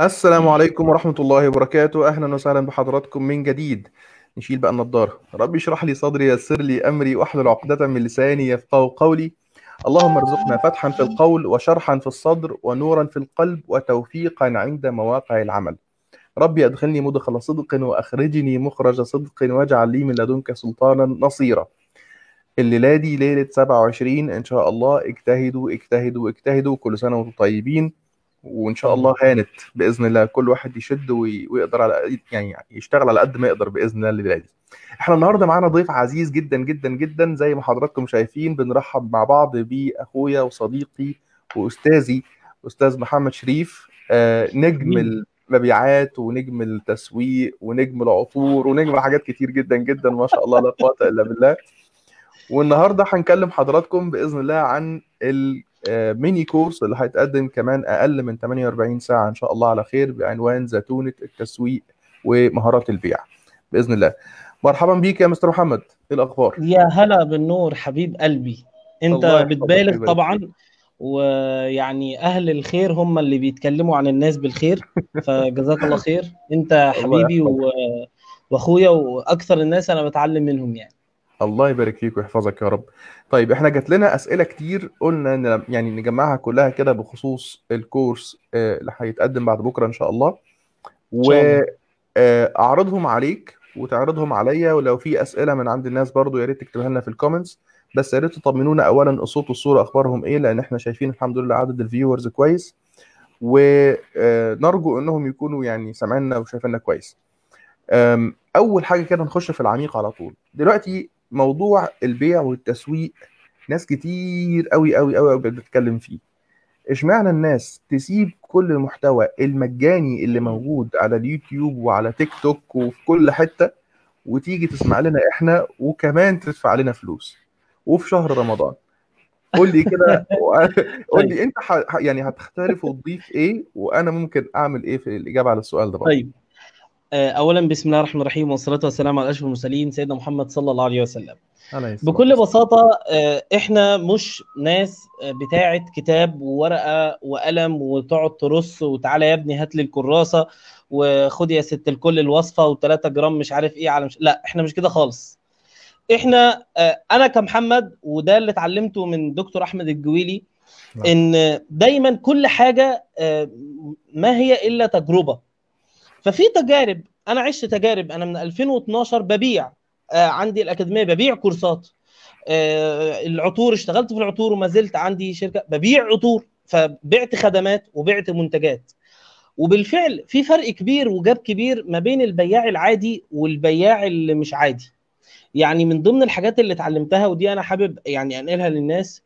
السلام عليكم ورحمة الله وبركاته. أهلا وسهلا بحضراتكم من جديد. نشيل بقى النضارة. ربي اشرح لي صدري يسر لي أمري وأحلل عقدة من لساني يفقه قولي. اللهم ارزقنا فتحا في القول وشرحا في الصدر ونورا في القلب وتوفيقا عند مواقع العمل. ربي أدخلني مدخل صدق وأخرجني مخرج صدق واجعل لي من لدنك سلطانا نصيرا. الليلة دي ليلة 27 إن شاء الله اجتهدوا اجتهدوا اجتهدوا. كل سنة وأنتم طيبين. وإن شاء الله هانت بإذن الله كل واحد يشد وي- ويقدر على يعني يشتغل على قد ما يقدر بإذن الله الليلة دي. إحنا النهارده معانا ضيف عزيز جدا جدا جدا زي ما حضراتكم شايفين بنرحب مع بعض بأخويا وصديقي وأستاذي أستاذ محمد شريف آه، نجم. المبيعات ونجم التسويق ونجم العطور ونجم حاجات كتير جدا جدا ما شاء الله لا قوة إلا بالله. والنهارده هنكلم حضراتكم بإذن الله عن ال mini course اللي هيتقدم كمان أقل من 48 ساعة إن شاء الله على خير بعنوان زتونه التسويق ومهارات البيع. بإذن الله. مرحبا بيك يا مستر محمد. إيه الأخبار؟ يا هلا بالنور حبيب قلبي. أنت بتبالغ طبعا ويعني أهل الخير هم اللي بيتكلموا عن الناس بالخير فجزاك الله خير. أنت حبيبي و... وأخويا وأكثر الناس أنا بتعلم منهم يعني. الله يبارك فيك ويحفظك يا رب. طيب إحنا جات لنا أسئلة كتير قلنا إن يعني نجمعها كلها كده بخصوص الكورس آه، اللي هيتقدم بعد بكرة إن شاء الله. واعرضهم عليك وتعرضهم عليا ولو في أسئلة من عند الناس برضو يا ريت تكتبها لنا في ال comments بس يا ريت تطمنونا اولا الصوت والصورة أخبارهم إيه لأن إحنا شايفين الحمد لله عدد ال viewers كويس. ونرجو إنهم يكونوا يعني سامعيننا وشايفيننا كويس. أول حاجة كده نخش في العميق على طول. دلوقتي موضوع البيع والتسويق ناس كتير قوي قوي قوي بتتكلم فيه. اشمعنى الناس تسيب كل المحتوى المجاني اللي موجود على اليوتيوب وعلى تيك توك وفي كل حتة وتيجي تسمع لنا إحنا وكمان تدفع لنا فلوس؟ وفي شهر رمضان. قول لي كده قول لي أنت ح... يعني هتختلف وتضيف إيه؟ وأنا ممكن أعمل إيه في الإجابة على السؤال ده برضه؟ طيب. اولا بسم الله الرحمن الرحيم والصلاة والسلام على أشرف المرسلين سيدنا محمد صلى الله عليه وسلم بكل. بساطة آه، إحنا مش ناس آه، بتاعة كتاب وورقة وقلم وتقعد ترص وتعالى يا ابني هات لي الكراسة وخد يا ست الكل الوصفة و3 جرام مش عارف إيه على مش... لا إحنا مش كده خالص إحنا آه، أنا كمحمد وده اللي اتعلمته من دكتور أحمد الجويلي نعم. إن دايما كل حاجة آه، ما هي إلا تجربة ففي تجارب أنا عشت تجارب أنا من 2012 ببيع آه، عندي الأكاديمية ببيع كورسات. آه، العطور اشتغلت في العطور وما زلت عندي شركة ببيع عطور فبعت خدمات وبعت منتجات. وبالفعل في فرق كبير وجاب كبير ما بين البياع العادي والبياع اللي مش عادي. يعني من ضمن الحاجات اللي اتعلمتها ودي أنا حابب يعني أنقلها للناس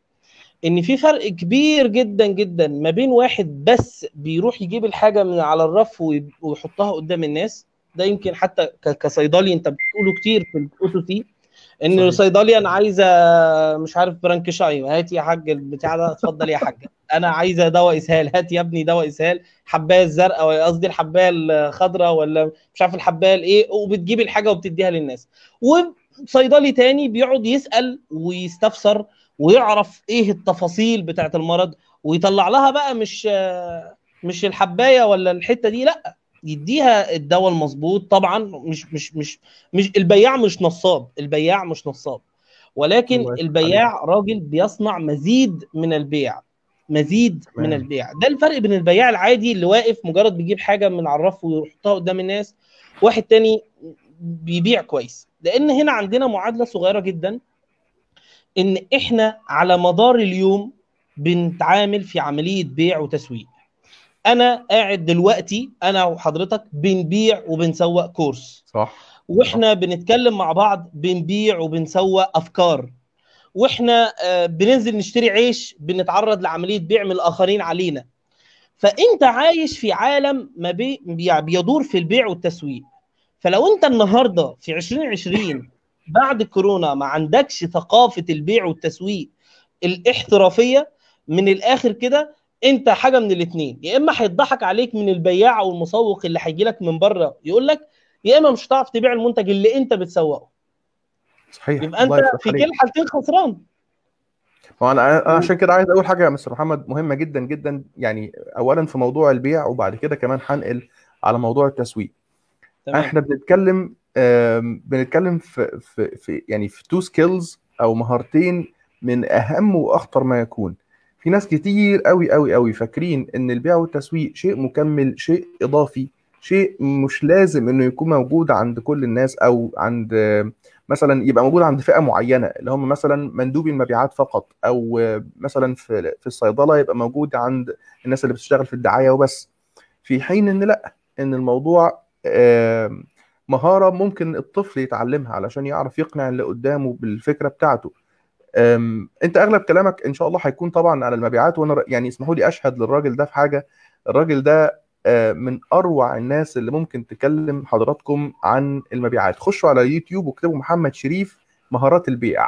إن في فرق كبير جدا جدا ما بين واحد بس بيروح يجيب الحاجة من على الرف وي- ويحطها قدام الناس. ده يمكن حتى كصيدلي أنت بتقوله كتير في ال OTC إن صحيح. صيدلي أنا عايزة مش عارف برانكشاي هات يا حاج البتاع ده اتفضل يا حاج. أنا عايزة دواء إسهال هات يا ابني دواء إسهال. حباية الزرقاء قصدي الحباية الخضراء ولا مش عارف الحباية الإيه وبتجيب الحاجة وبتديها للناس. وصيدلي تاني بيقعد يسأل ويستفسر ويعرف إيه التفاصيل بتاعت المرض ويطلع لها بقى مش مش الحباية ولا الحتة دي لأ يديها الدواء المظبوط. طبعا مش مش مش مش البياع مش نصاب البياع مش نصاب. ولكن البياع راجل بيصنع مزيد من البيع مزيد. من البيع. ده الفرق بين البياع العادي اللي واقف مجرد بيجيب حاجة من الرف ويحطها قدام الناس واحد تاني بيبيع كويس. لأن هنا عندنا معادلة صغيرة جدا. إن إحنا على مدار اليوم بنتعامل في عملية بيع وتسويق. أنا قاعد دلوقتي أنا وحضرتك بنبيع وبنسوق كورس. صح. وإحنا بنتكلم مع بعض بنبيع وبنسوق أفكار. وإحنا آه، بننزل نشتري عيش بنتعرض لعملية بيع من الآخرين علينا. فأنت عايش في عالم ما بي- بيدور في البيع والتسويق. فلو أنت النهارده في 2020 بعد كورونا ما عندكش ثقافة البيع والتسويق الاحترافية من الآخر كده أنت حاجة من الاثنين يا إما هيضحك عليك من البياع أو المسوق اللي هيجي لك من بره يقول لك يا إما مش هتعرف تبيع المنتج اللي أنت بتسوقه. صحيح. يبقى أنت في. كلا الحالتين خسران. هو أنا عشان كده عايز أقول حاجة يا مستر محمد مهمة جدا جدا. يعني اولا في موضوع البيع وبعد كده كمان هنقل على موضوع التسويق. تمام. إحنا بنتكلم بنتكلم في في في يعني في two skills أو مهارتين من أهم وأخطر ما يكون. في ناس كتير قوي قوي قوي فاكرين إن البيع والتسويق شيء مكمل شيء إضافي شيء مش لازم إنه يكون موجود عند كل الناس أو عند مثلا يبقى موجود عند فئة معينة اللي هم مثلا مندوبي المبيعات فقط أو مثلا في في الصيدلة يبقى موجود عند الناس اللي بتشتغل في الدعاية وبس. في حين إن لأ إن الموضوع آم، مهارة ممكن الطفل يتعلمها علشان يعرف يقنع اللي قدامه بالفكرة بتاعته. أنت أغلب كلامك إن شاء الله هيكون طبعا على المبيعات وأنا يعني اسمحوا لي أشهد للراجل ده في حاجة. الراجل ده آه، من أروع الناس اللي ممكن تكلم حضراتكم عن المبيعات. خشوا على يوتيوب واكتبوا محمد شريف مهارات البيع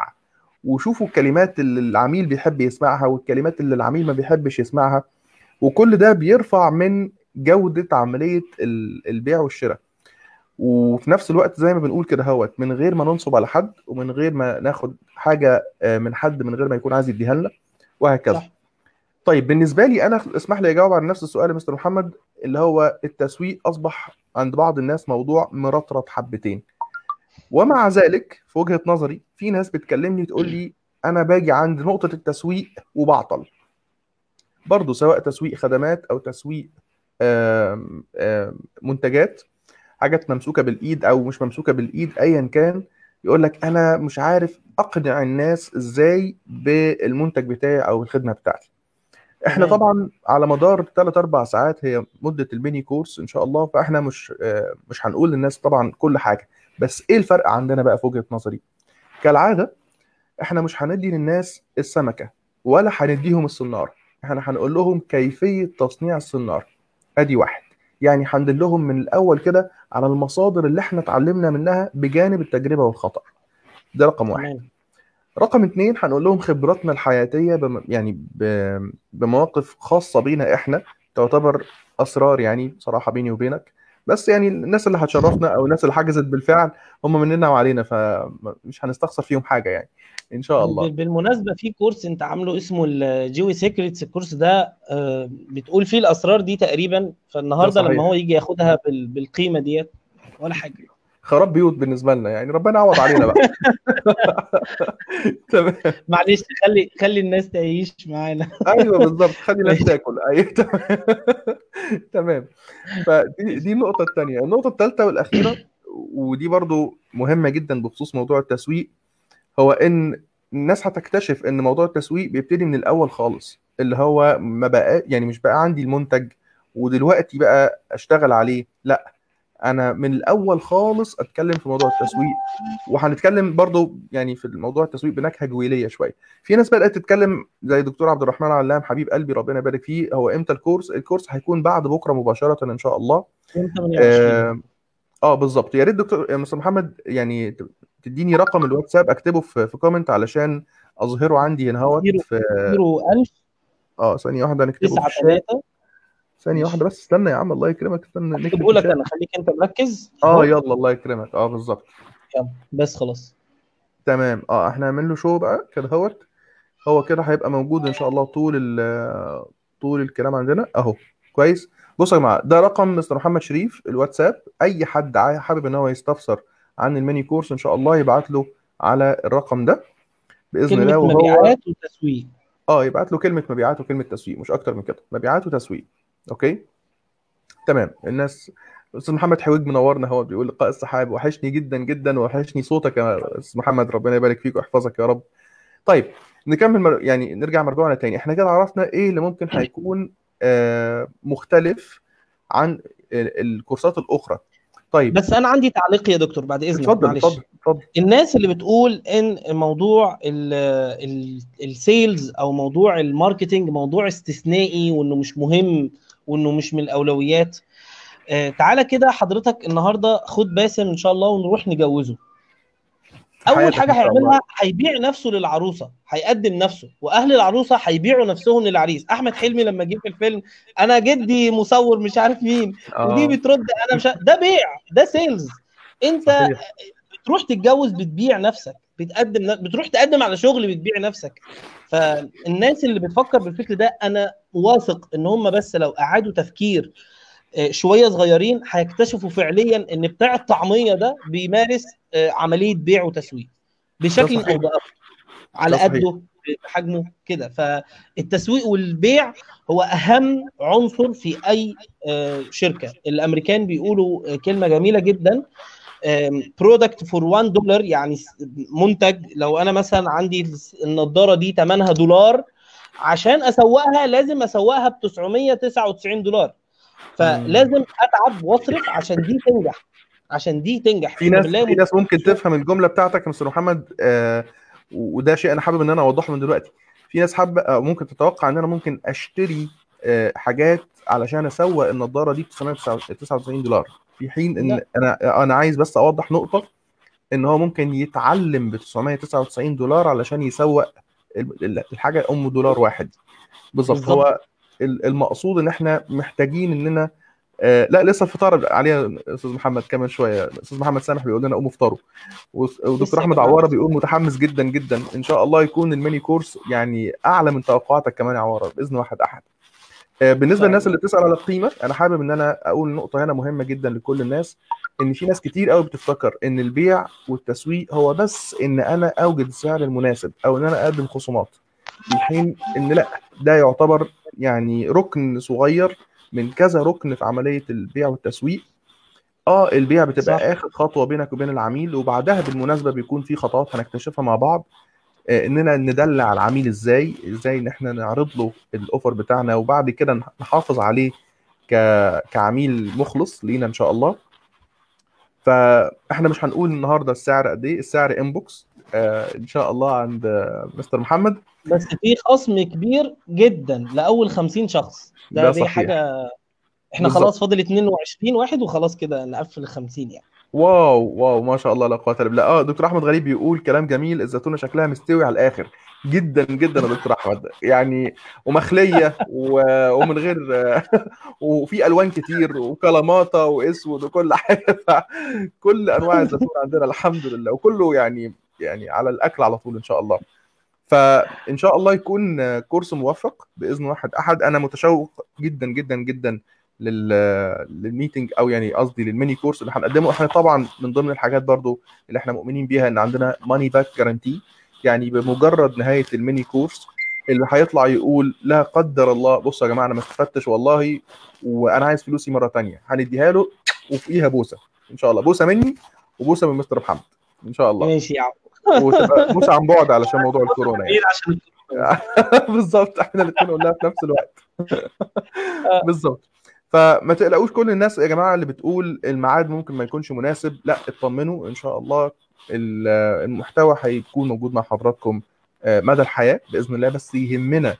وشوفوا الكلمات اللي العميل بيحب يسمعها والكلمات اللي العميل ما بيحبش يسمعها. وكل ده بيرفع من جودة عملية ال- البيع والشراء. وفي نفس الوقت زي ما بنقول كده هوت من غير ما ننصب على حد ومن غير ما ناخد حاجة آه، من حد من غير ما يكون عايز يديها لنا وهكذا. صح. طيب بالنسبة لي أنا اسمح لي أجاوب على نفس السؤال يا مستر محمد اللي هو التسويق أصبح عند بعض الناس موضوع مرطرط حبتين. ومع ذلك في وجهة نظري في ناس بتكلمني تقول لي أنا باجي عند نقطة التسويق وبعطل. برضه سواء تسويق خدمات أو تسويق آم، آم، منتجات حاجات ممسوكة بالإيد أو مش ممسوكة بالإيد أيا كان يقول لك أنا مش عارف أقنع الناس إزاي بالمنتج بتاعي أو الخدمة بتاعتي. إحنا طبعا على مدار 3 4 ساعات هي مدة الميني كورس إن شاء الله فإحنا مش آه، مش هنقول للناس طبعا كل حاجة. بس إيه الفرق عندنا بقى في وجهة نظري؟ كالعادة إحنا مش هندي للناس السمكة ولا هنديهم الصنارة. إحنا هنقول لهم كيفية تصنيع الصنارة. أدي واحد. يعني هندلهم من الأول كده على المصادر اللي إحنا اتعلمنا منها بجانب التجربة والخطأ. ده رقم واحد. تمام. رقم اتنين هنقول لهم خبراتنا الحياتية بم... يعني ب... بمواقف خاصة بينا إحنا تعتبر أسرار يعني بصراحة بيني وبينك. بس يعني الناس اللي هتشرفنا أو الناس اللي حجزت بالفعل هم مننا وعلينا فمش هنستخسر فيهم حاجة يعني. إن شاء الله. بال- بالمناسبة في كورس أنت عامله اسمه الجيوي secrets الكورس ده آه، بتقول فيه الأسرار دي تقريبا. ده فالنهارده لما هو يجي ياخدها بال- بالقيمة ديت ولا حاجة. خراب بيوت بالنسبة لنا يعني. ربنا يعوض علينا بقى. تمام. معلش خلي خلي الناس تعيش معانا. أيوه بالظبط. خلي الناس تاكل. أيوه تمام. تمام. فدي دي النقطة الثانية النقطة الثالثة والأخيرة ودي برضو مهمة جدا بخصوص موضوع التسويق هو إن الناس هتكتشف إن موضوع التسويق بيبتدي من الأول خالص اللي هو ما بقى يعني مش بقى عندي المنتج ودلوقتي بقى أشتغل عليه لأ أنا من الأول خالص أتكلم في موضوع التسويق. وهنتكلم برضو يعني في الموضوع التسويق بنكهة جويلية شوية. في ناس بدأت تتكلم زي دكتور عبد الرحمن علام حبيب قلبي ربنا يبارك فيه هو إمتى الكورس؟ الكورس هيكون بعد بكرة مباشرة إن شاء الله. يوم 28 آه بالظبط. يا ريت دكتور يا مستر محمد يعني تديني رقم الواتساب اكتبه في في كومنت علشان أظهره عندي هنا أهوت في زيرو 1000 آه ثانية واحدة نكتبه في 9 الشات. 3 ثانية واحدة بس استنى يا عم الله يكرمك استنى نكتب لك أنا خليك أنت مركز. آه يلا الله يكرمك. آه بالظبط. يلا بس خلاص. تمام. آه إحنا هنعمل له شو بقى كده هوت هو كده هيبقى موجود إن شاء الله طول طول الكلام عندنا. أهو كويس. بصوا يا جماعة ده رقم مستر محمد شريف الواتساب. أي حد حابب إن هو يستفسر عن ال mini course إن شاء الله يبعت له على الرقم ده بإذن كلمة الله وهو مبيعات وتسويق. آه يبعت له كلمة مبيعات وكلمة تسويق مش أكتر من كده. مبيعات وتسويق. okay؟ تمام. الناس أستاذ محمد حويج منورنا هو بيقول لقاء السحاب وحشني جدا جدا وحشني صوتك يا أستاذ محمد ربنا يبارك فيك ويحفظك يا رب. طيب نكمل مر... يعني نرجع مرجوعنا تاني. إحنا كده عرفنا إيه اللي ممكن هيكون مختلف عن ال- الكورسات الأخرى. طيب. بس أنا عندي تعليق يا دكتور بعد إذنك اتفضل معلش. اتفضل اتفضل. الناس اللي بتقول إن موضوع ال sales أو موضوع ال marketing موضوع استثنائي وإنه مش مهم وإنه مش من الأولويات آه، تعالى كده حضرتك النهارده خد باسم إن شاء الله ونروح نجوزه. أول حاجة هيعملها هيبيع نفسه للعروسة هيقدم نفسه وأهل العروسة هيبيعوا نفسهم للعريس. أحمد حلمي لما جه في الفيلم أنا جدي مصور مش عارف مين ودي آه بترد أنا مش ده بيع ده سيلز أنت صحيح. بتروح تتجوز بتبيع نفسك بتقدم بتروح تقدم على شغل بتبيع نفسك. فالناس اللي بتفكر بالفكر ده أنا واثق إن هم بس لو أعادوا تفكير آه، شوية صغيرين هيكتشفوا فعليا إن بتاع الطعمية ده بيمارس آه، عملية بيع وتسويق بشكل. أو بآخر. على. قده بحجمه كده. فالتسويق والبيع هو أهم عنصر في أي آه، شركة. الأمريكان بيقولوا آه، كلمة جميلة جدا product for 1 دولار يعني منتج. لو أنا مثلا عندي النضارة دي ثمنها دولار عشان أسوقها لازم أسوقها ب 999 دولار. فلازم أتعب وأصرف عشان دي تنجح. عشان دي تنجح. في ناس في ناس ممكن تفهم الجملة بتاعتك يا مستر محمد آه وده شيء أنا حابب إن أنا أوضحه من دلوقتي. في ناس حابة آه، ممكن تتوقع إن أنا ممكن أشتري آه حاجات علشان أسوق النضارة دي ب 999 دولار. في حين إن لا. أنا أنا عايز بس أوضح نقطة إن هو ممكن يتعلم ب 999 دولار علشان يسوق ال- ال- الحاجة أم دولار واحد. بالظبط. هو المقصود إن إحنا محتاجين إننا آه لا لسه الفطار عليها أستاذ محمد كمان شوية أستاذ محمد سامح بيقول لنا قوموا افطروا ودكتور أحمد. عوارة بيقول متحمس جدا جدا إن شاء الله يكون الميني كورس يعني أعلى من توقعاتك كمان يا عوارة بإذن واحد أحد آه، بالنسبة طيب. للناس اللي بتسأل على القيمة أنا حابب إن أنا أقول نقطة هنا مهمة جدا لكل الناس إن في ناس كتير قوي بتفتكر إن البيع والتسويق هو بس إن أنا أوجد السعر المناسب أو إن أنا أقدم خصومات في حين إن لأ ده يعتبر يعني ركن صغير من كذا ركن في عملية البيع والتسويق. آه البيع بتبقى صح. آخر خطوة بينك وبين العميل وبعدها بالمناسبة بيكون في خطوات هنكتشفها مع بعض. آه، إننا ندلع العميل إزاي إزاي إن إحنا نعرض له الأوفر بتاعنا وبعد كده نح- نحافظ عليه ك... كعميل مخلص لينا إن شاء الله. فإحنا مش هنقول النهارده السعر قد إيه السعر انبوكس آه إن شاء الله عند مستر محمد. بس في خصم كبير جدا لأول 50 شخص. ده, ده دي صحيح. حاجة إحنا بالظبط. خلاص فاضل 22 واحد وخلاص كده نقفل ال 50 يعني. واو واو ما شاء الله لا قوة إلا بالله. آه دكتور أحمد غريب بيقول كلام جميل الزيتونة شكلها مستوي على الآخر. جدا جدا يا دكتور أحمد. يعني ومخلية و- ومن غير وفي ألوان كتير وكلاماتا وأسود وكل حاجة. فكل أنواع الزيتون عندنا الحمد لله. وكله يعني يعني على الأكل على طول إن شاء الله. فإن شاء الله يكون كورس موفق بإذن واحد. أحد أنا متشوق جدا جدا جدا لل لل meeting أو يعني قصدي لل mini course اللي هنقدمه. إحنا طبعا من ضمن الحاجات برضو اللي إحنا مؤمنين بيها إن عندنا money back guarantee يعني بمجرد نهاية ال mini course اللي هيطلع يقول لا قدر الله. بصوا يا جماعة أنا ما استفدتش والله وأنا عايز فلوسي مرة تانية. هنديها له وفوقيها بوسة. إن شاء الله. بوسة مني وبوسة من مستر محمد. إن شاء الله. ماشي يا عم. وتبقى بوسه عن بعد علشان موضوع الكورونا يعني. عشان بالظبط. إحنا الاثنين قلناها في نفس الوقت. بالظبط. فما تقلقوش كل الناس يا جماعة اللي بتقول الميعاد ممكن ما يكونش مناسب لا اطمنوا. إن شاء الله ال- المحتوى هيكون موجود مع حضراتكم آه، مدى الحياة بإذن الله. بس يهمنا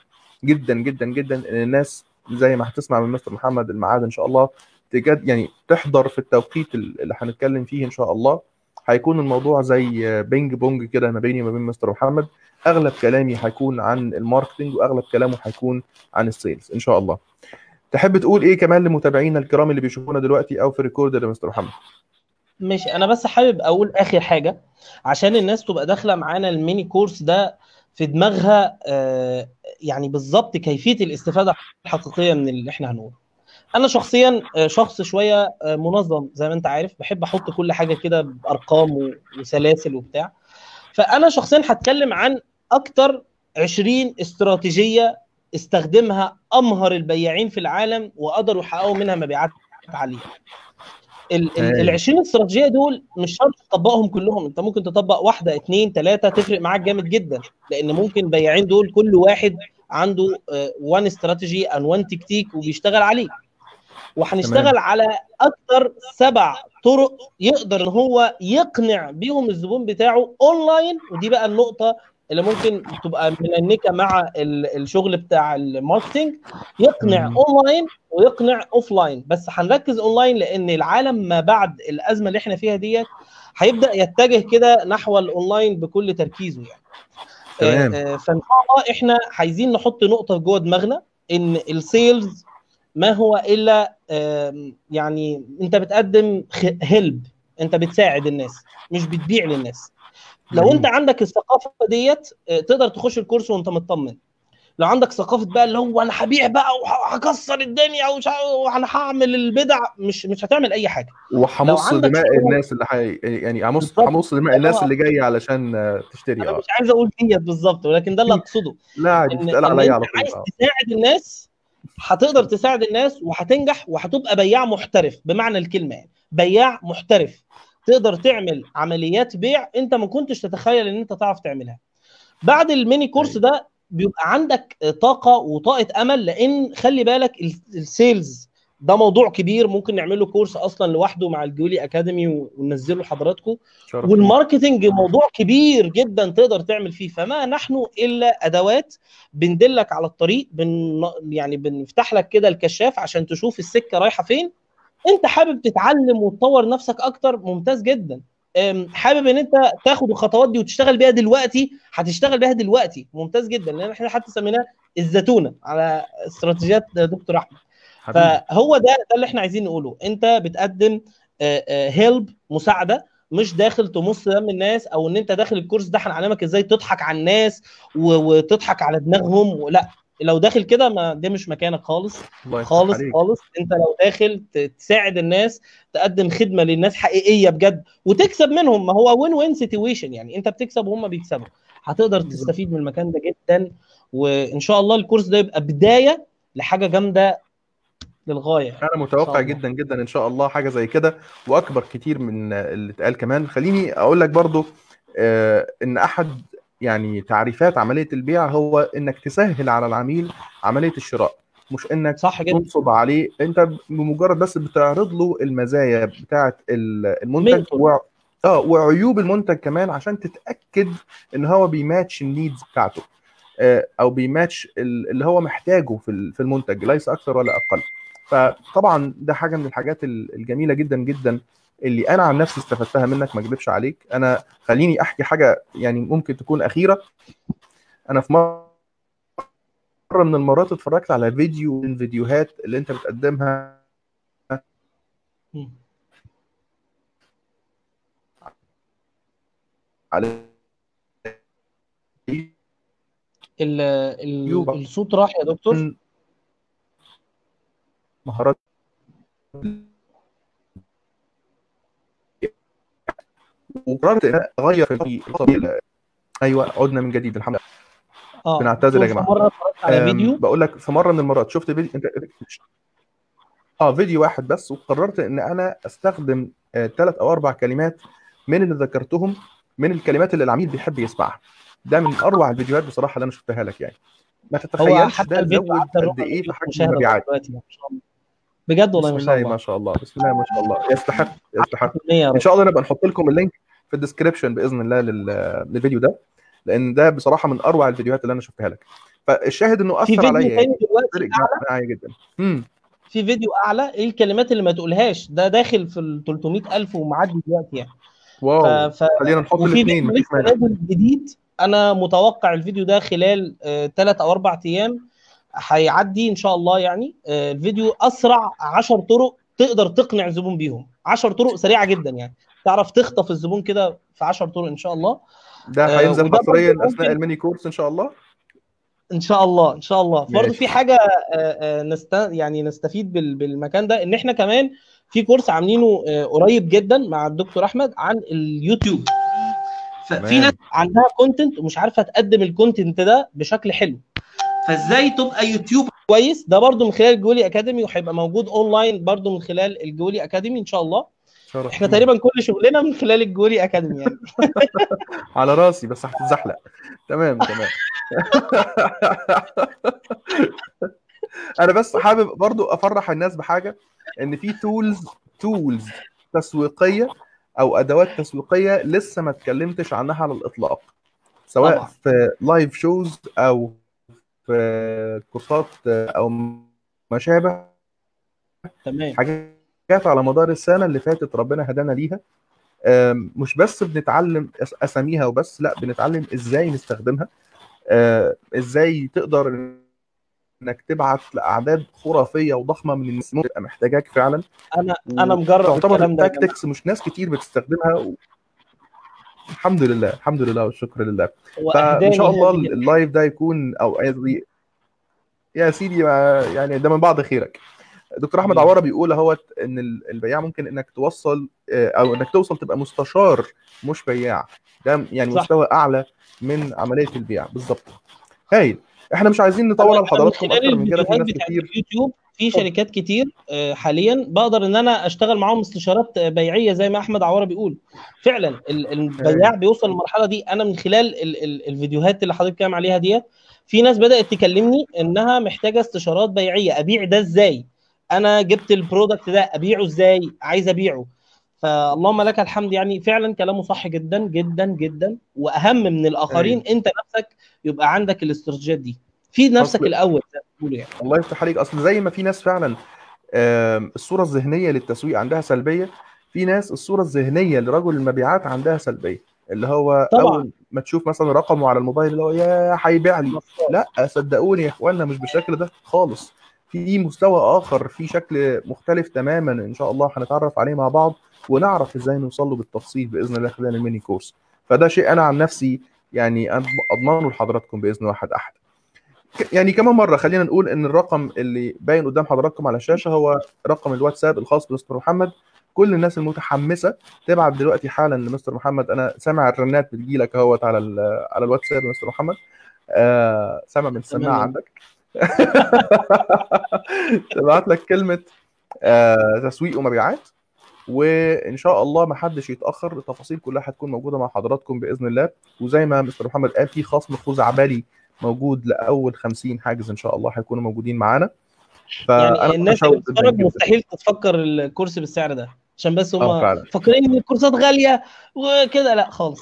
جدا جدا جدا إن الناس زي ما هتسمع من مستر محمد الميعاد إن شاء الله تجد يعني تحضر في التوقيت اللي هنتكلم فيه إن شاء الله. هيكون الموضوع زي بينج بونج كده ما بيني وما بين مستر محمد. أغلب كلامي هيكون عن ال marketing وأغلب كلامه هيكون عن ال sales إن شاء الله. تحب تقول إيه كمان لمتابعينا الكرام اللي بيشوفونا دلوقتي أو في recorded يا مستر محمد؟ ماشي أنا بس حابب أقول آخر حاجة عشان الناس تبقى داخلة معانا ال mini course ده في دماغها آه، يعني بالظبط كيفية الاستفادة الحقيقية من اللي إحنا هنقوله. أنا شخصيا آه، شخص شوية آه، منظم زي ما انت عارف. بحب أحط كل حاجة كده بأرقام وسلاسل وبتاع. فأنا شخصيا هتكلم عن أكتر 20 استراتيجية استخدمها أمهر البياعين في العالم وقدروا يحققوا منها مبيعات عالية. ال هاي. ال 20 استراتيجية دول مش شرط تطبقهم كلهم. انت ممكن تطبق واحدة اثنين ثلاثة تفرق معاك جامد جدا. لأن ممكن البياعين دول كل واحد عنده one strategy and one tactic وبيشتغل عليه. وهنشتغل تمام. على أكتر سبع طرق يقدر إن هو يقنع بيهم الزبون بتاعه أونلاين ودي بقى النقطة اللي ممكن تبقى ملنكة مع ال- الشغل بتاع ال marketing يقنع. أونلاين ويقنع offline بس هنركز أونلاين لأن العالم ما بعد الأزمة اللي إحنا فيها ديت هيبدأ يتجه كده نحو الأونلاين بكل تركيزه يعني تمام. آه، آه، فإن شاء الله إحنا عايزين نحط نقطة جوه دماغنا إن ال sales ما هو إلا يعني أنت بتقدم help أنت بتساعد الناس مش بتبيع للناس. لو. أنت عندك الثقافة ديت آه، تقدر تخش الكورس وأنت مطمن. لو عندك ثقافة بقى اللي هو أنا هبيع بقى وهكسر الدنيا وأنا هعمل البدع مش مش هتعمل أي حاجة. وهمص دماء الناس اللي حي... يعني همص. همص دماء الناس هو- اللي جاية علشان آه، تشتري أنا مش عايز أقول ديت بالظبط ولكن ده اللي أقصده. لا عادي بتتقال عليا على طول عايز آه. تساعد الناس هتقدر تساعد الناس وهتنجح وهتبقى بياع محترف بمعنى الكلمة يعني بياع محترف تقدر تعمل عمليات بيع انت ما كنتش تتخيل ان انت تعرف تعملها بعد ال mini course أيوة. ده بيبقى عندك طاقة وطاقة أمل لأن خلي بالك ال- ال sales ده موضوع كبير ممكن نعمل له كورس أصلا لوحده مع الجولي academy وننزله لحضراتكم. وال marketing موضوع كبير جدا تقدر تعمل فيه. فما نحن إلا أدوات بندلك على الطريق بن يعني بنفتح لك كده الكشاف عشان تشوف السكة رايحة فين. أنت حابب تتعلم وتطور نفسك أكتر؟ ممتاز جدا. حابب إن أنت تاخد الخطوات دي وتشتغل بيها دلوقتي؟ هتشتغل بيها دلوقتي. ممتاز جدا لأن إحنا حتى سميناه الزتونة على استراتيجيات دكتور أحمد. فهو ده ده اللي إحنا عايزين نقوله. انت بتقدم help مساعدة مش داخل تمص دم الناس أو إن أنت داخل الكورس ده هنعلمك إزاي تضحك على الناس وتضحك على دماغهم لا. لو داخل كده ما ده مش مكانك خالص. خالص عليك. خالص. أنت لو داخل تساعد الناس تقدم خدمة للناس حقيقية بجد وتكسب منهم. ما هو win win situation يعني. أنت بتكسب وهم بيكسبوا. هتقدر. تستفيد من المكان ده جدا. وإن شاء الله الكورس ده يبقى بداية لحاجة جامدة للغاية أنا متوقع. جدا جدا إن شاء الله حاجة زي كده وأكبر كتير من اللي اتقال كمان. خليني أقول لك برضو آه، إن أحد يعني تعريفات عملية البيع هو إنك تسهل على العميل عملية الشراء. مش إنك صح جدا. تنصب عليه. أنت بمجرد بس بتعرض له المزايا بتاعه ال- المنتج. و... آه وعيوب المنتج كمان عشان تتأكد إن هو بيماتش النيدز بتاعته آه، أو بيماتش ال- اللي هو محتاجه في المنتج ليس أكثر ولا أقل. فطبعا ده حاجة من الحاجات ال- الجميلة جدا جدا اللي أنا عن نفسي استفدتها منك ما اكذبش عليك. أنا خليني أحكي حاجة يعني ممكن تكون أخيرة. أنا في مرة من المرات اتفرجت على فيديو من الفيديوهات اللي أنت بتقدمها. على ال ال يوبا. الصوت راح يا دكتور؟ مهارات. وقررت إن أنا أغير في. أيوه عدنا من جديد الحمد لله. آه بنعتذر يا في جماعة. مرة اتفرجت على فيديو؟ بقول لك في مرة من المرات شفت فيديو؟ انت آه فيديو واحد بس وقررت إن أنا أستخدم ثلاث أو أربع كلمات من اللي ذكرتهم من الكلمات اللي العميل بيحب يسمعها. ده من أروع الفيديوهات بصراحة اللي أنا شفتها لك يعني. ما هو تتخيلش حتى ده زود قد إيه في حجم المبيعات دلوقتي ما شاء الله بجد والله ما شاء الله ما شاء الله. بسم الله ما شاء الله. يستحق يستحق. 100% يا إن شاء الله نبقى نحط لكم ال link في ال description بإذن الله لل- للفيديو ده لأن ده بصراحة من أروع الفيديوهات اللي أنا شفتها لك. فالشاهد إنه في أثر عليا يعني معايا جدا. امم في فيديو أعلى؟ إيه الكلمات اللي ما تقولهاش؟ ده داخل في ال 300000 ومعدي دلوقتي يعني. wow. ف... خلينا نحط الاثنين جديد. أنا متوقع الفيديو ده خلال ثلاث أو أربع أيام. هيعدي إن شاء الله يعني آه، الفيديو أسرع 10 طرق تقدر تقنع الزبون بيهم. 10 طرق سريعة جدا يعني. تعرف تخطف الزبون كده في 10 طرق إن شاء الله. ده آه، هينزل حصريا أثناء الميني كورس إن شاء الله؟ إن شاء الله إن شاء الله. برضه. في حاجة آه، آه، نست يعني نستفيد بال- بالمكان ده إن إحنا كمان في كورس عاملينه آه، قريب جدا مع الدكتور أحمد عن اليوتيوب. ففي. ناس عندها content ومش عارفة تقدم ال content ده بشكل حلو. فازاي تبقى يوتيوبر كويس؟ ده برضو من خلال الجولي أكاديمي وهيبقى موجود أونلاين برضو من خلال الجولي أكاديمي إن شاء الله. شرف إحنا. تقريبا كل شغلنا من خلال الجولي أكاديمي يعني. على راسي بس هتتزحلق. تمام تمام. أنا بس حابب برضو أفرح الناس بحاجة إن في tools tools تسويقية أو أدوات تسويقية لسه ما اتكلمتش عنها على الإطلاق سواء طبعا. في live shows أو كورسات أو ما شابه تمام. حاجات على مدار السنة اللي فاتت ربنا هدانا ليها. مش بس بنتعلم أساميها وبس لأ بنتعلم إزاي نستخدمها. آه، إزاي تقدر إنك تبعت لأعداد خرافية وضخمة من الناس. ممكن تبقى محتاجاك فعلا. أنا أنا مجرب تعتبر الكلام ده. tactics مش ناس كتير بتستخدمها. و... الحمد لله الحمد لله والشكر لله. فإن شاء الله ال live ده يكون أو قصدي يا سيدي يعني ده من بعض خيرك. دكتور أحمد. عوارة بيقول أهوت إن ال- البياع ممكن إنك توصل آه، أو إنك توصل تبقى مستشار مش بياع. ده يعني صح. مستوى أعلى من عملية البيع بالظبط هايل. إحنا مش عايزين نطول على حضراتكم أكتر من كده في ناس كتير اليوتيوب في شركات كتير آه، حاليا بقدر إن أنا أشتغل معاهم استشارات آه، بيعية زي ما أحمد عوارة بيقول. فعلا ال- البياع بيوصل للمرحلة دي. أنا من خلال ال- ال- الفيديوهات اللي حضرتك بتتكلم عليها ديت في ناس بدأت تكلمني إنها محتاجة استشارات بيعية. أبيع ده إزاي؟ أنا جبت ال product ده أبيعه إزاي؟ عايز أبيعه. فاللهم لك الحمد. يعني فعلا كلامه صح جدا جدا جدا. وأهم من الآخرين أنت نفسك يبقى عندك الاستراتيجيات دي. في نفسك أصل- الأول يعني. الله يفتح عليك. أصل زي ما في ناس فعلا الصورة الذهنية للتسويق عندها سلبية. في ناس الصورة الذهنية لرجل المبيعات عندها سلبية. اللي هو طبعاً. أول ما تشوف مثلا رقمه على الموبايل اللي هو يا هيبيع لي. لا صدقوني يا اخوانا مش بالشكل ده خالص. في مستوى آخر في شكل مختلف تماما إن شاء الله هنتعرف عليه مع بعض ونعرف إزاي نوصل له بالتفصيل بإذن الله خلال الميني كورس. فده شيء أنا عن نفسي يعني أضمنه لحضراتكم بإذن واحد أحد. يعني كمان مرة خلينا نقول إن الرقم اللي باين قدام حضراتكم على الشاشة هو رقم الواتساب الخاص بمستر محمد. كل الناس المتحمسة تبعت دلوقتي حالا لمستر محمد. أنا سامع الرنات بتجيلك أهوت على ال- على الواتساب مستر محمد. آه سامع من السماعة. عندك. تبعت لك كلمة آه تسويق ومبيعات. وإن شاء الله ما حدش يتأخر التفاصيل كلها هتكون موجودة مع حضراتكم بإذن الله. وزي ما مستر محمد قال في خصم خزعبلي موجود لأول 50 حاجز إن شاء الله هيكونوا موجودين معانا. يعني الناس اللي بتتفرج. مستحيل تتفكر الكورس بالسعر ده عشان بس آه هم فاكرين إن الكورسات غالية وكده لا خالص.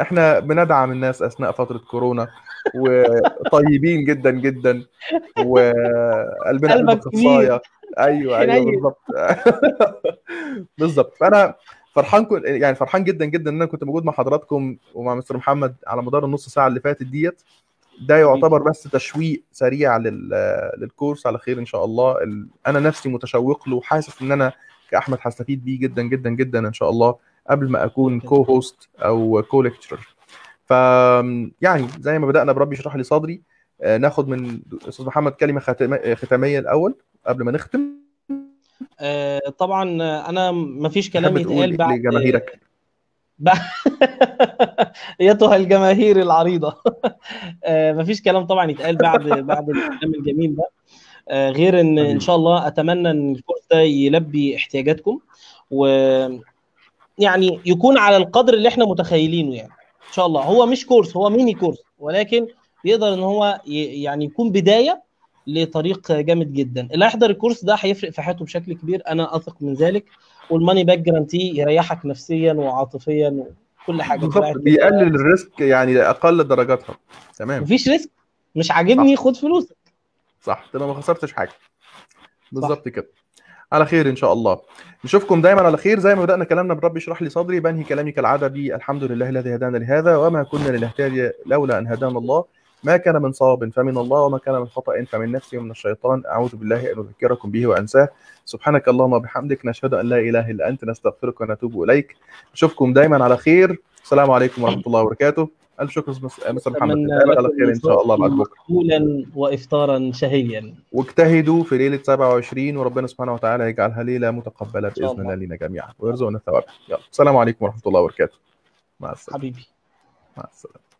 إحنا بندعم الناس أثناء فترة كورونا وطيبين جدا جدا وقلبنا قلب خصاية. أيوه أيوه. بالظبط بالظبط فأنا فرحان كن... يعني فرحان جدا جدا إن أنا كنت موجود مع حضراتكم ومع مستر محمد على مدار النص ساعة اللي فاتت ديت. ده يعتبر بس تشويق سريع لل... للكورس على خير إن شاء الله. ال... أنا نفسي متشوق له وحاسس إن أنا كأحمد هستفيد بيه جدا جدا جدا إن شاء الله قبل ما أكون co-host أو co-lecturer ف يعني زي ما بدأنا برب اشرح لي صدري آه، ناخد من أستاذ محمد كلمة ختامية الأول قبل ما نختم. آه طبعا أنا ما فيش كلام يتقال بعد لجماهيرك؟ ايتها الجماهير العريضة. آه ما فيش كلام طبعا يتقال بعد بعد الكلام الجميل ده. آه غير إن إن شاء الله أتمنى إن الكورس ده يلبي احتياجاتكم و يعني يكون على القدر اللي إحنا متخيلينه يعني. إن شاء الله. هو مش كورس هو mini course ولكن يقدر إن هو يعني يكون بداية لطريق جامد جدا. اللي هيحضر الكورس ده هيفرق في حياته بشكل كبير. أنا أثق من ذلك. وال money back guarantee يريحك نفسيا وعاطفيا وكل حاجة بالظبط بيقلل ال risk يعني لأقل درجاتها تمام. مفيش ريسك. مش عاجبني خد فلوسك. صح. تبقى ما خسرتش حاجة. بالظبط كده. على خير إن شاء الله. نشوفكم دايما على خير. زي ما بدأنا كلامنا برب اشرح لي صدري. بنهي كلامي كالعادة بالحمد لله الذي هدانا لهذا وما كنا لنهتدي لولا أن هدانا الله. ما كان من صواب فمن الله وما كان من خطأ فمن نفسي ومن الشيطان. أعوذ بالله أن أذكركم به وأنساه. سبحانك اللهم وبحمدك نشهد أن لا إله إلا أنت نستغفرك ونتوب إليك. نشوفكم دايما على خير. السلام عليكم ورحمة الله وبركاته. ألف شكر مس- مستر محمد أتمنى نتقابل على خير إن شاء الله بعد بكرة. مقبولا وافطارا شهيا. واجتهدوا في ليلة 27 وربنا سبحانه وتعالى يجعلها ليلة متقبلة شاء بإذن الله. لنا جميعا. ويرزقنا الثواب. يلا السلام عليكم ورحمة الله وبركاته. مع السلامة. حبيبي. مع السلامة.